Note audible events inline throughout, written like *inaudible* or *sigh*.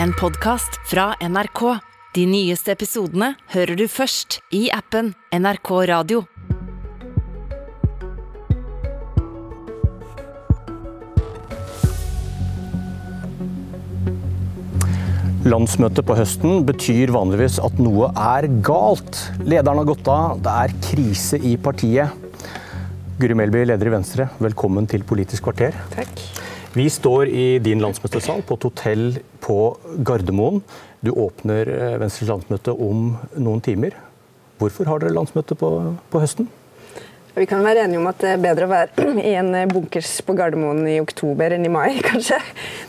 en podkast fra NRK. De nyeste episodene hører du først i appen NRK Radio. Landsmøtet på høsten betyr vanligvis at noe er galt. Lederen har gått av, det er krise i partiet. Guri Melby, leder i Venstre, velkommen til Politisk kvarter. Takk. Vi står i din landsmøtesal på et hotell på Gardermoen. Du åpner eh, Venstres landsmøte om noen timer. Hvorfor har dere landsmøte på, på høsten? Vi kan være enige om at det er bedre å være *clears throat* i en bunkers på Gardermoen i oktober enn i mai, *laughs* kanskje.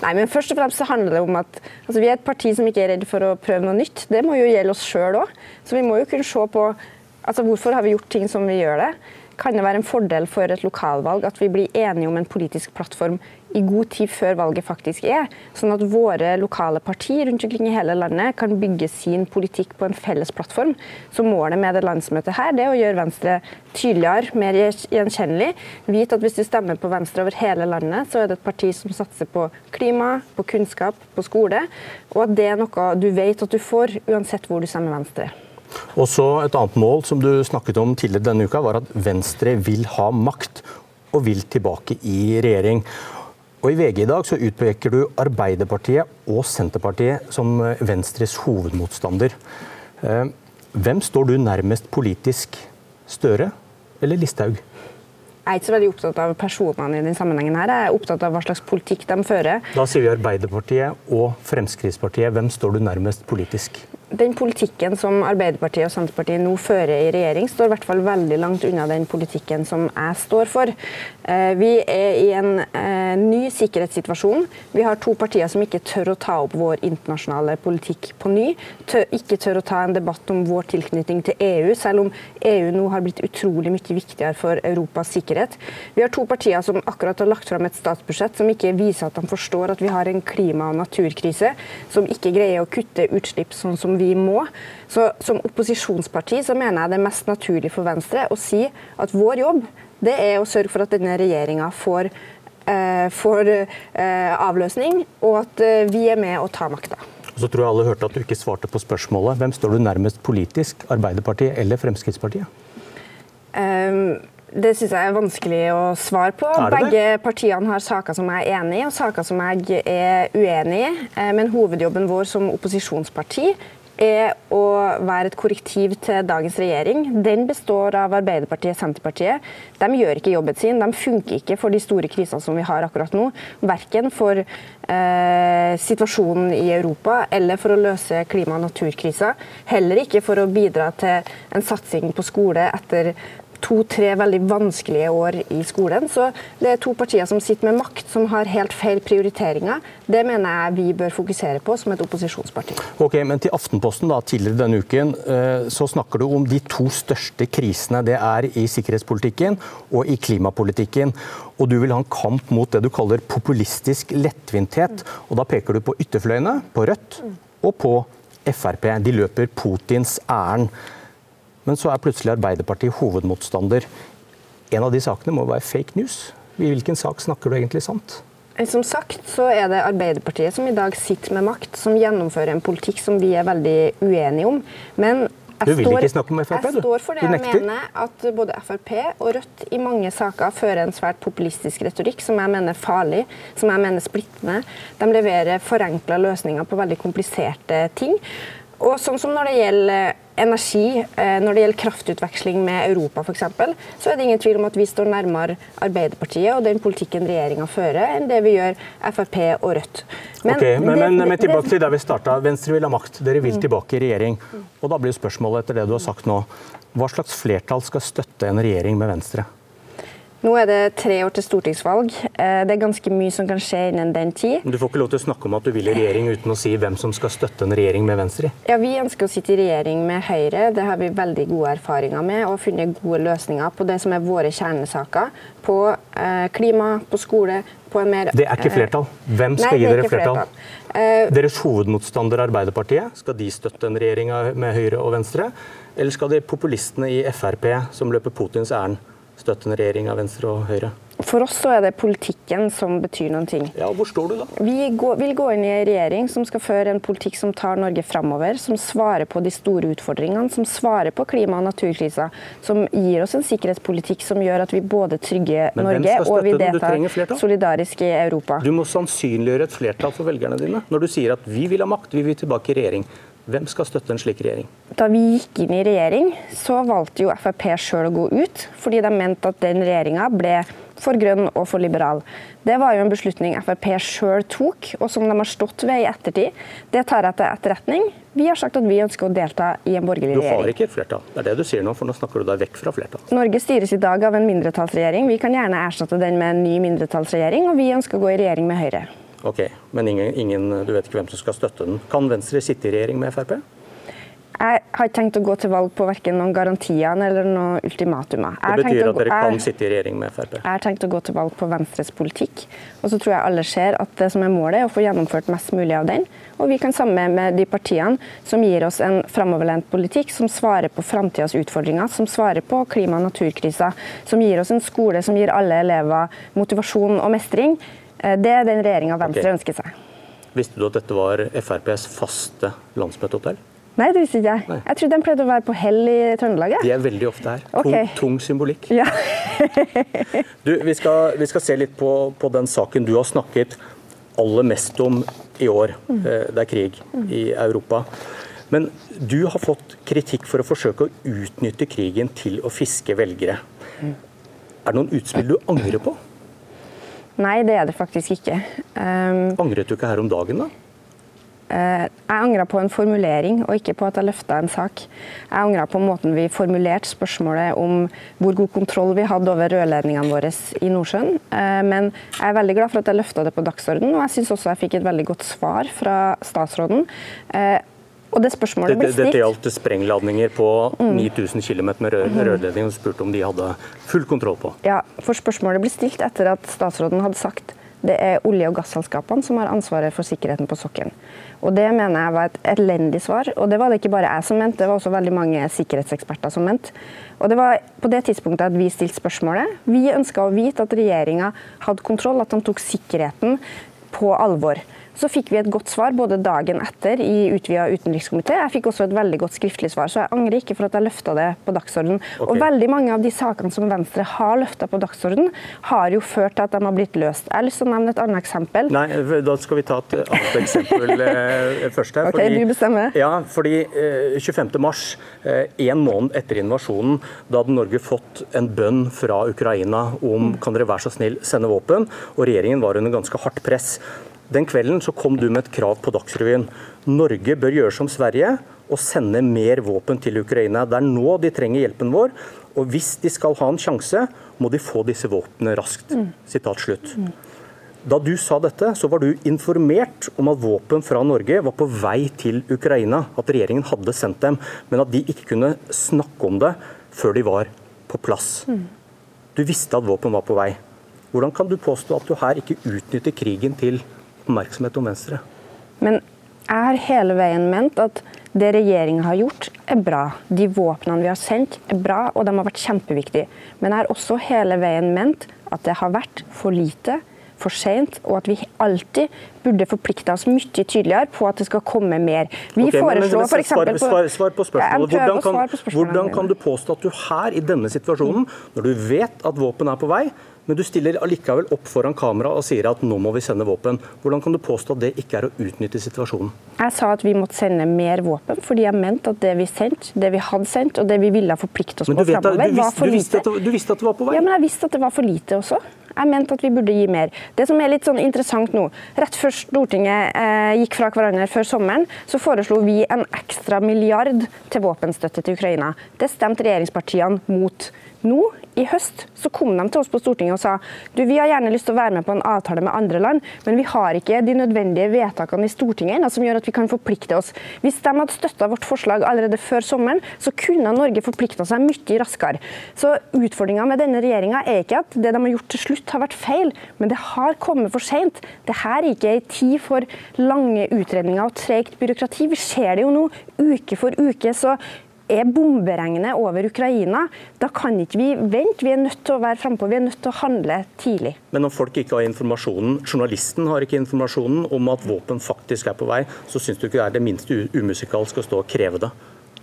Nei, men først og fremst så handler det om at altså, vi er et parti som ikke er redd for å prøve noe nytt. Det må jo gjelde oss sjøl òg. Så vi må jo kunne se på altså, hvorfor har vi gjort ting som vi gjør det. Kan det være en fordel for et lokalvalg at vi blir enige om en politisk plattform i god tid før valget faktisk er, sånn at våre lokale partier rundt omkring i hele landet kan bygge sin politikk på en felles plattform. Så målet med det landsmøtet her, det er å gjøre Venstre tydeligere, mer gjenkjennelig. Vite at hvis du stemmer på Venstre over hele landet, så er det et parti som satser på klima, på kunnskap, på skole, og at det er noe du vet at du får uansett hvor du stemmer Venstre. Og så Et annet mål som du snakket om tidligere denne uka, var at Venstre vil ha makt og vil tilbake i regjering. Og I VG i dag så utpeker du Arbeiderpartiet og Senterpartiet som Venstres hovedmotstander. Eh, hvem står du nærmest politisk? Støre eller Listhaug? Jeg er ikke så veldig opptatt av personene i den sammenhengen. her. Jeg er opptatt av hva slags politikk de fører. Da sier vi Arbeiderpartiet og Fremskrittspartiet. Hvem står du nærmest politisk? Den politikken som Arbeiderpartiet og Senterpartiet nå fører i regjering, står i hvert fall veldig langt unna den politikken som jeg står for. Eh, vi er i en eh, ny sikkerhetssituasjon. Vi har to partier som ikke tør å ta opp vår internasjonale politikk på ny. ikke tør å ta en debatt om vår tilknytning til EU, selv om EU nå har blitt utrolig mye viktigere for Europas sikkerhet. Vi har to partier som akkurat har lagt fram et statsbudsjett som ikke viser at de forstår at vi har en klima- og naturkrise, som ikke greier å kutte utslipp sånn som vi vi må. Så Som opposisjonsparti så mener jeg det er mest naturlig for Venstre å si at vår jobb det er å sørge for at denne regjeringa får, eh, får eh, avløsning, og at eh, vi er med å ta makta. Så tror jeg alle hørte at du ikke svarte på spørsmålet. Hvem står du nærmest politisk, Arbeiderpartiet eller Fremskrittspartiet? Um, det syns jeg er vanskelig å svare på. Begge partiene har saker som jeg er enig i, og saker som jeg er uenig i. Men hovedjobben vår som opposisjonsparti er å være et korrektiv til dagens regjering. Den består av Arbeiderpartiet og Senterpartiet. De gjør ikke jobben sin. De funker ikke for de store krisene som vi har akkurat nå. Verken for eh, situasjonen i Europa eller for å løse klima- og naturkrisa. Heller ikke for å bidra til en satsing på skole etter to-tre veldig vanskelige år i skolen. Så det er to partier som sitter med makt, som har helt feil prioriteringer. Det mener jeg vi bør fokusere på som et opposisjonsparti. Ok, men Til Aftenposten da, tidligere denne uken eh, så snakker du om de to største krisene. Det er i sikkerhetspolitikken og i klimapolitikken. Og du vil ha en kamp mot det du kaller populistisk lettvinthet. Og da peker du på ytterfløyene, på Rødt og på Frp. De løper Putins ærend. Men så er plutselig Arbeiderpartiet hovedmotstander. En av de sakene må være fake news. I hvilken sak snakker du egentlig sant? Eh, som sagt så er det Arbeiderpartiet som i dag sitter med makt, som gjennomfører en politikk som vi er veldig uenige om. Men vil står, ikke snakke om Frp? Jeg står for det jeg mener at både Frp og Rødt i mange saker fører en svært populistisk retorikk som jeg mener er farlig, som jeg mener splittende. De leverer forenkla løsninger på veldig kompliserte ting. Og sånn som når det gjelder energi, eh, når det gjelder kraftutveksling med Europa f.eks., så er det ingen tvil om at vi står nærmere Arbeiderpartiet og den politikken regjeringa fører, enn det vi gjør Frp og Rødt. Men, okay, men, det, men, men tilbake til der vi starta. Venstre vil ha makt. Dere vil mm. tilbake i regjering. Og Da blir spørsmålet etter det du har sagt nå, hva slags flertall skal støtte en regjering med Venstre? Nå er det tre år til stortingsvalg. Eh, det er ganske mye som kan skje innen den tid. Du får ikke lov til å snakke om at du vil i regjering uten å si hvem som skal støtte en regjering med Venstre? Ja, Vi ønsker å sitte i regjering med Høyre. Det har vi veldig gode erfaringer med. Og funnet gode løsninger på det som er våre kjernesaker. På eh, klima, på skole, på en mer Det er ikke flertall. Hvem skal Nei, gi dere flertall? flertall? Deres hovedmotstander Arbeiderpartiet, skal de støtte en regjering med Høyre og Venstre? Eller skal de populistene i Frp, som løper Putins ærend, støtte en regjering av Venstre og Høyre? For oss så er det politikken som betyr noen ting. Ja, Hvor står du da? Vi går, vil gå inn i en regjering som skal føre en politikk som tar Norge framover, som svarer på de store utfordringene, som svarer på klima- og naturkrisa, som gir oss en sikkerhetspolitikk som gjør at vi både trygger Norge og vi deltar solidarisk i Europa. Du må sannsynliggjøre et flertall for velgerne dine når du sier at vi vil ha makt, vi vil tilbake i regjering. Hvem skal støtte en slik regjering? Da vi gikk inn i regjering, så valgte jo Frp sjøl å gå ut, fordi de mente at den regjeringa ble for grønn og for liberal. Det var jo en beslutning Frp sjøl tok, og som de har stått ved i ettertid. Det tar jeg til etterretning. Vi har sagt at vi ønsker å delta i en borgerlig regjering. Du har ikke et flertall. Det er det du sier nå, for nå snakker du deg vekk fra flertall. Norge styres i dag av en mindretallsregjering. Vi kan gjerne erstatte den med en ny mindretallsregjering, og vi ønsker å gå i regjering med Høyre. Ok, Men ingen, ingen, du vet ikke hvem som skal støtte den. Kan Venstre sitte i regjering med Frp? Jeg har ikke tenkt å gå til valg på verken noen garantier eller noen ultimatumer. Det betyr at dere kan sitte i regjering med Frp? Jeg har tenkt å gå til valg på Venstres politikk. Og så tror jeg alle ser at det som er målet, er å få gjennomført mest mulig av den. Og vi kan sammen med de partiene som gir oss en framoverlent politikk som svarer på framtidas utfordringer, som svarer på klima- og naturkrisa, som gir oss en skole som gir alle elever motivasjon og mestring. Eh, det er den regjeringa Venstre okay. ønsker seg. Visste du at dette var FrPs faste landsmøtehotell? Nei, det visste ikke jeg. Nei. Jeg trodde de pleide å være på hell i Trøndelag. De er veldig ofte her. Okay. Tung, tung, symbolikk. Ja. *laughs* du, vi, skal, vi, skal, se litt på, på, den saken du har snakket aller mest om i år. Mm. Eh, det er krig mm. i Europa. Men du har fått kritikk for å forsøke å utnytte krigen til å fiske velgere. Mm. Er det noen utspill du angrer på? Nei, det er det faktisk ikke. Um, Angret du ikke her om dagen, da? Uh, jeg angra på en formulering, og ikke på at jeg løfta en sak. Jeg angra på måten vi formulerte spørsmålet om hvor god kontroll vi hadde over rørledningene våre i Nordsjøen. Uh, men jeg er veldig glad for at jeg løfta det på dagsordenen, og jeg syns også jeg fikk et veldig godt svar fra statsråden. Eh, og det spørsmålet blir stilt... Dette gjaldt sprengladninger på mm. 9000 km med rør, mm. rørledning, og spurte om de hadde full kontroll på. Ja, for spørsmålet ble stilt etter at statsråden hadde sagt det er olje- og gasselskapene som har ansvaret for sikkerheten på sokkelen. Og Det mener jeg var et elendig svar. Og det var det ikke bare jeg som mente, det var også veldig mange sikkerhetseksperter som mente. Og Det var på det tidspunktet at vi stilte spørsmålet. Vi ønska å vite at regjeringa hadde kontroll, at de tok sikkerheten på alvor. Så fikk vi et godt svar både dagen etter i utvida utenrikskomité. Jeg fikk også et veldig godt skriftlig svar, så jeg angrer ikke for at jeg løfta det på dagsorden. Okay. Og veldig mange av de sakene som Venstre har løfta på dagsorden, har jo ført til at de har blitt løst. Jeg har lyst til å nevne et annet eksempel. Nei, da skal vi ta et annet eksempel *laughs* eh, først her. Fordi, ok, du bestemmer. Ja, fordi eh, 25. mars, eh, en måned etter invasjonen, da hadde Norge fått en bønn fra Ukraina om kan dere være så snill sende våpen, og regjeringen var under ganske hardt press. Den kvelden så kom du med et krav på Dagsrevyen. Norge bør gjøre som Sverige og sende mer våpen til Ukraina. Det er nå de trenger hjelpen vår. Og hvis de skal ha en sjanse, må de få disse våpnene raskt. Mm. slutt. Mm. Da du sa dette, så var du informert om at våpen fra Norge var på vei til Ukraina. At regjeringen hadde sendt dem, men at de ikke kunne snakke om det før de var på plass. Mm. Du visste at våpen var på vei. Hvordan kan du påstå at du her ikke utnytter krigen til oppmerksomhet om Venstre. Men jeg har hele veien ment at det regjeringa har gjort, er bra. De våpnene vi har sendt, er bra, og de har vært kjempeviktige. Men jeg har også hele veien ment at det har vært for lite, for sent, og at vi alltid burde forplikte oss mye tydeligere på at det skal komme mer. Vi okay, foreslår f.eks. For svar, svar, svar, på spørsmålet. Hvordan kan, hvordan kan du påstå at du her, i denne situasjonen, når du vet at våpen er på vei, men du stiller allikevel opp foran kamera og sier at nå må vi sende våpen. Hvordan kan du påstå at det ikke er å utnytte situasjonen? Jeg sa at vi måtte sende mer våpen, fordi jeg mente at det vi sendte, det vi hadde sendt og det vi ville forplikte oss på framover, var for lite. Du visste at det var på vei? Ja, men jeg visste at det var for lite også. Jeg mente at vi burde gi mer. Det som er litt sånn interessant nå, Rett før Stortinget eh, gikk fra hverandre før sommeren, så foreslo vi en ekstra milliard til våpenstøtte til Ukraina. Det stemte regjeringspartiene mot. Nå i høst så kom de til oss på Stortinget og sa du, vi har gjerne lyst til å være med på en avtale med andre land, men vi har ikke de nødvendige vedtakene i Stortinget ennå som gjør at vi kan forplikte oss. Hvis de hadde støtta vårt forslag allerede før sommeren, så kunne Norge forplikta seg mye raskere. Så Utfordringa med denne regjeringa er ikke at det de har gjort til slutt har vært feil, men det har kommet for seint. Dette er ikke ei tid for lange utredninger og tregt byråkrati. Vi ser det jo nå, uke for uke. så er bomberegnet over Ukraina. Da kan ikke vi vente. Vi er nødt til å være frampå. Vi er nødt til å handle tidlig. Men om folk ikke har informasjonen, journalisten har ikke informasjonen om at våpen faktisk er på vei, så syns du ikke det er det minste umusikalsk å stå og kreve det?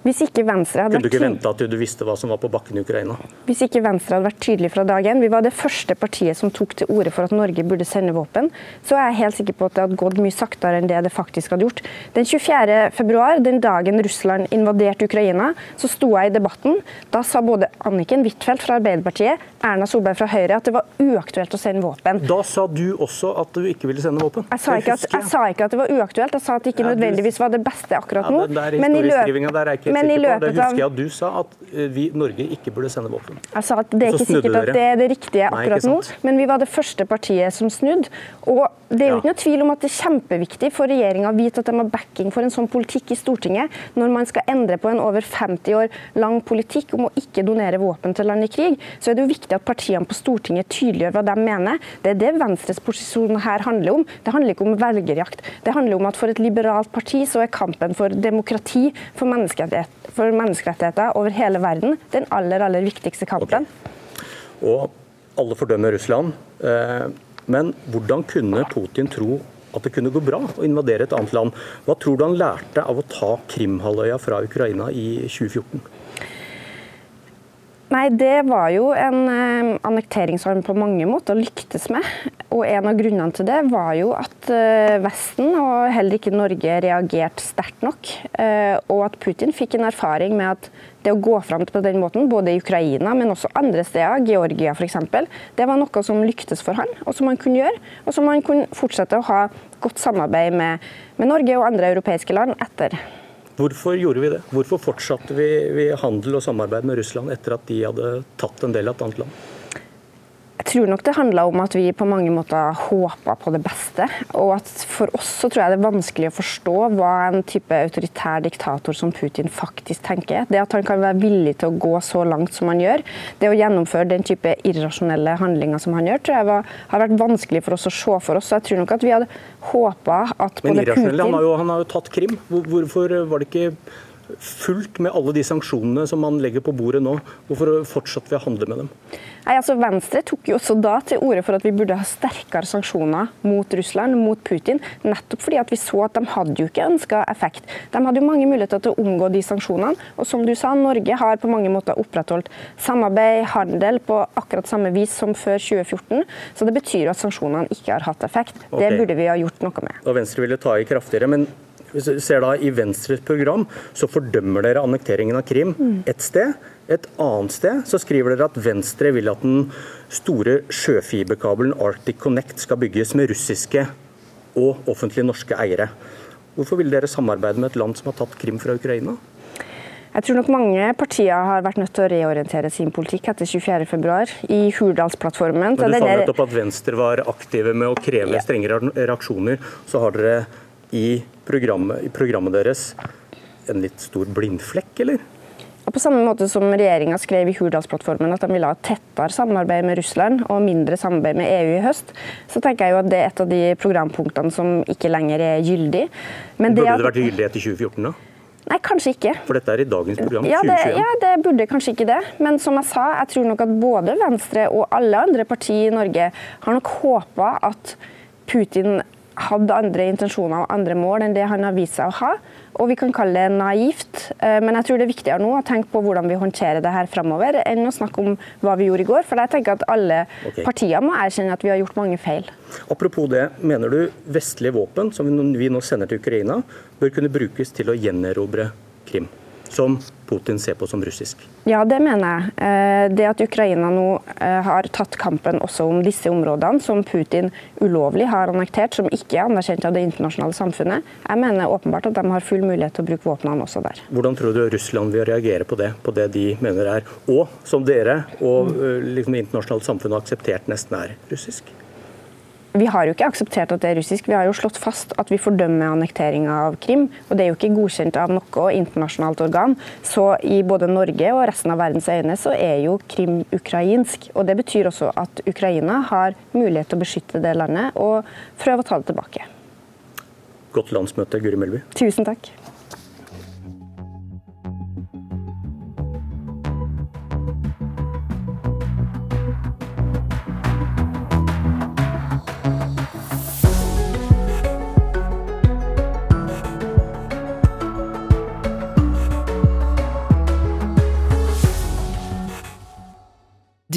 Hvis ikke Venstre hadde Kunne du ikke vente at du visste hva som var på bakken i Ukraina? Hvis ikke Venstre hadde vært tydelig fra dag én, vi var det første partiet som tok til orde for at Norge burde sende våpen, så er jeg helt sikker på at det hadde gått mye saktere enn det det faktisk hadde gjort. Den 24. februar, den dagen Russland invaderte Ukraina, så sto jeg i debatten. Da sa både Anniken Huitfeldt fra Arbeiderpartiet, Erna Solberg fra Høyre at det var uaktuelt å sende våpen. Da sa du også at du ikke ville sende våpen? Jeg sa ikke at, jeg sa ikke at det var uaktuelt, jeg sa at det ikke nødvendigvis var det beste akkurat nå. Ja, det, det er men i løpet det husker jeg at du sa, at eh, vi, Norge ikke burde sende våpen. Jeg sa at Det er ikke sikkert at det er det riktige akkurat Nei, nå, men vi var det første partiet som snudde. Og det er jo ikke noe tvil om at det er kjempeviktig for regjeringa å vite at de har backing for en sånn politikk i Stortinget, når man skal endre på en over 50 år lang politikk om å ikke donere våpen til land i krig. Så er det jo viktig at partiene på Stortinget tydeliggjør hva de mener. Det er det Venstres posisjon her handler om. Det handler ikke om velgerjakt. Det handler om at for et liberalt parti så er kampen for demokrati, for menneskerettigheter for menneskerettigheter over hele verden den aller, aller viktigste kampen. Okay. Og alle fordømmer Russland. Eh, men hvordan kunne Putin tro at det kunne gå bra å invadere et annet land? Hva tror du han lærte av å ta Krimhalvøya fra Ukraina i 2014? Nei, Det var jo en eh, annektering på mange måter å lyktes med. Og En av grunnene til det var jo at eh, Vesten, og heller ikke Norge, reagerte sterkt nok. Eh, og at Putin fikk en erfaring med at det å gå fram på den måten, både i Ukraina, men også andre steder, Georgia f.eks., det var noe som lyktes for han, og som han kunne gjøre. Og som han kunne fortsette å ha godt samarbeid med, med Norge og andre europeiske land etter. Hvorfor gjorde vi det? Hvorfor fortsatte vi, vi handel og samarbeid med Russland etter at de hadde tatt en del av et annet land? Jeg tror nok det handla om at vi på mange måter håpa på det beste. Og at for oss så tror jeg det er vanskelig å forstå hva en type autoritær diktator som Putin faktisk tenker. Det at han kan være villig til å gå så langt som han gjør, det å gjennomføre den type irrasjonelle handlinger som han gjør, tror jeg var, har vært vanskelig for oss å se for oss. Så jeg tror nok at vi hadde håpa at både Putin han har, jo, han har jo tatt Krim. Hvorfor var det ikke fullt med alle de sanksjonene som man legger på bordet nå? Hvorfor fortsatte vi å handle med dem? Nei, altså Venstre tok jo også da til orde for at vi burde ha sterkere sanksjoner mot Russland, mot Putin, nettopp fordi at vi så at de hadde jo ikke ønska effekt. De hadde jo mange muligheter til å omgå de sanksjonene. Og som du sa, Norge har på mange måter opprettholdt samarbeid, handel, på akkurat samme vis som før 2014. Så det betyr jo at sanksjonene ikke har hatt effekt. Okay. Det burde vi ha gjort noe med. Og Venstre ville ta i kraftigere, men hvis du ser da I Venstres program så fordømmer dere annekteringen av Krim ett sted. Et annet sted så skriver dere at Venstre vil at den store sjøfiberkabelen Arctic Connect skal bygges med russiske og offentlige norske eiere. Hvorfor vil dere samarbeide med et land som har tatt Krim fra Ukraina? Jeg tror nok mange partier har vært nødt til å reorientere sin politikk etter 24.2. I Hurdalsplattformen Men Du sa nettopp at Venstre var aktive med å kreve strengere reaksjoner. Så har dere i programmet, i programmet deres en litt stor blindflekk, eller? På samme måte som regjeringa skrev i Hurdalsplattformen at de ville ha tettere samarbeid med Russland og mindre samarbeid med EU i høst, så tenker jeg jo at det er et av de programpunktene som ikke lenger er gyldig. Men Burde det, at... det vært gyldig etter 2014, da? Nei, kanskje ikke. For dette er i dagens program? Ja det, ja, det burde kanskje ikke det. Men som jeg sa, jeg tror nok at både Venstre og alle andre partier i Norge har nok håpa at Putin hadde andre intensjoner og andre mål enn det han har vist seg å ha. Og vi kan kalle det naivt, eh, men jeg tror det er viktigere nå å tenke på hvordan vi håndterer det her framover, enn å snakke om hva vi gjorde i går. For jeg tenker at alle okay. partier må erkjenne at vi har gjort mange feil. Apropos det, mener du vestlige våpen som vi nå sender til Ukraina, bør kunne brukes til å gjenerobre Krim? Som Putin ser på som russisk? Ja, det mener jeg. Eh, det at Ukraina nå eh, har tatt kampen også om disse områdene, som Putin ulovlig har annektert, som ikke er anerkjent av det internasjonale samfunnet, jeg mener åpenbart at de har full mulighet til å bruke våpnene også der. Hvordan tror du Russland vil reagere på det, på det de mener er, og som dere og eh, liksom, det internasjonale samfunnet har akseptert nesten er russisk? Vi har jo ikke akseptert at det er russisk. Vi har jo slått fast at vi fordømmer annekteringa av Krim. Og det er jo ikke godkjent av noe internasjonalt organ. Så i både Norge og resten av verdens øyne så er jo Krim ukrainsk. Og det betyr også at Ukraina har mulighet til å beskytte det landet og prøve å ta det tilbake. Godt landsmøte, Guri Melby. Tusen takk.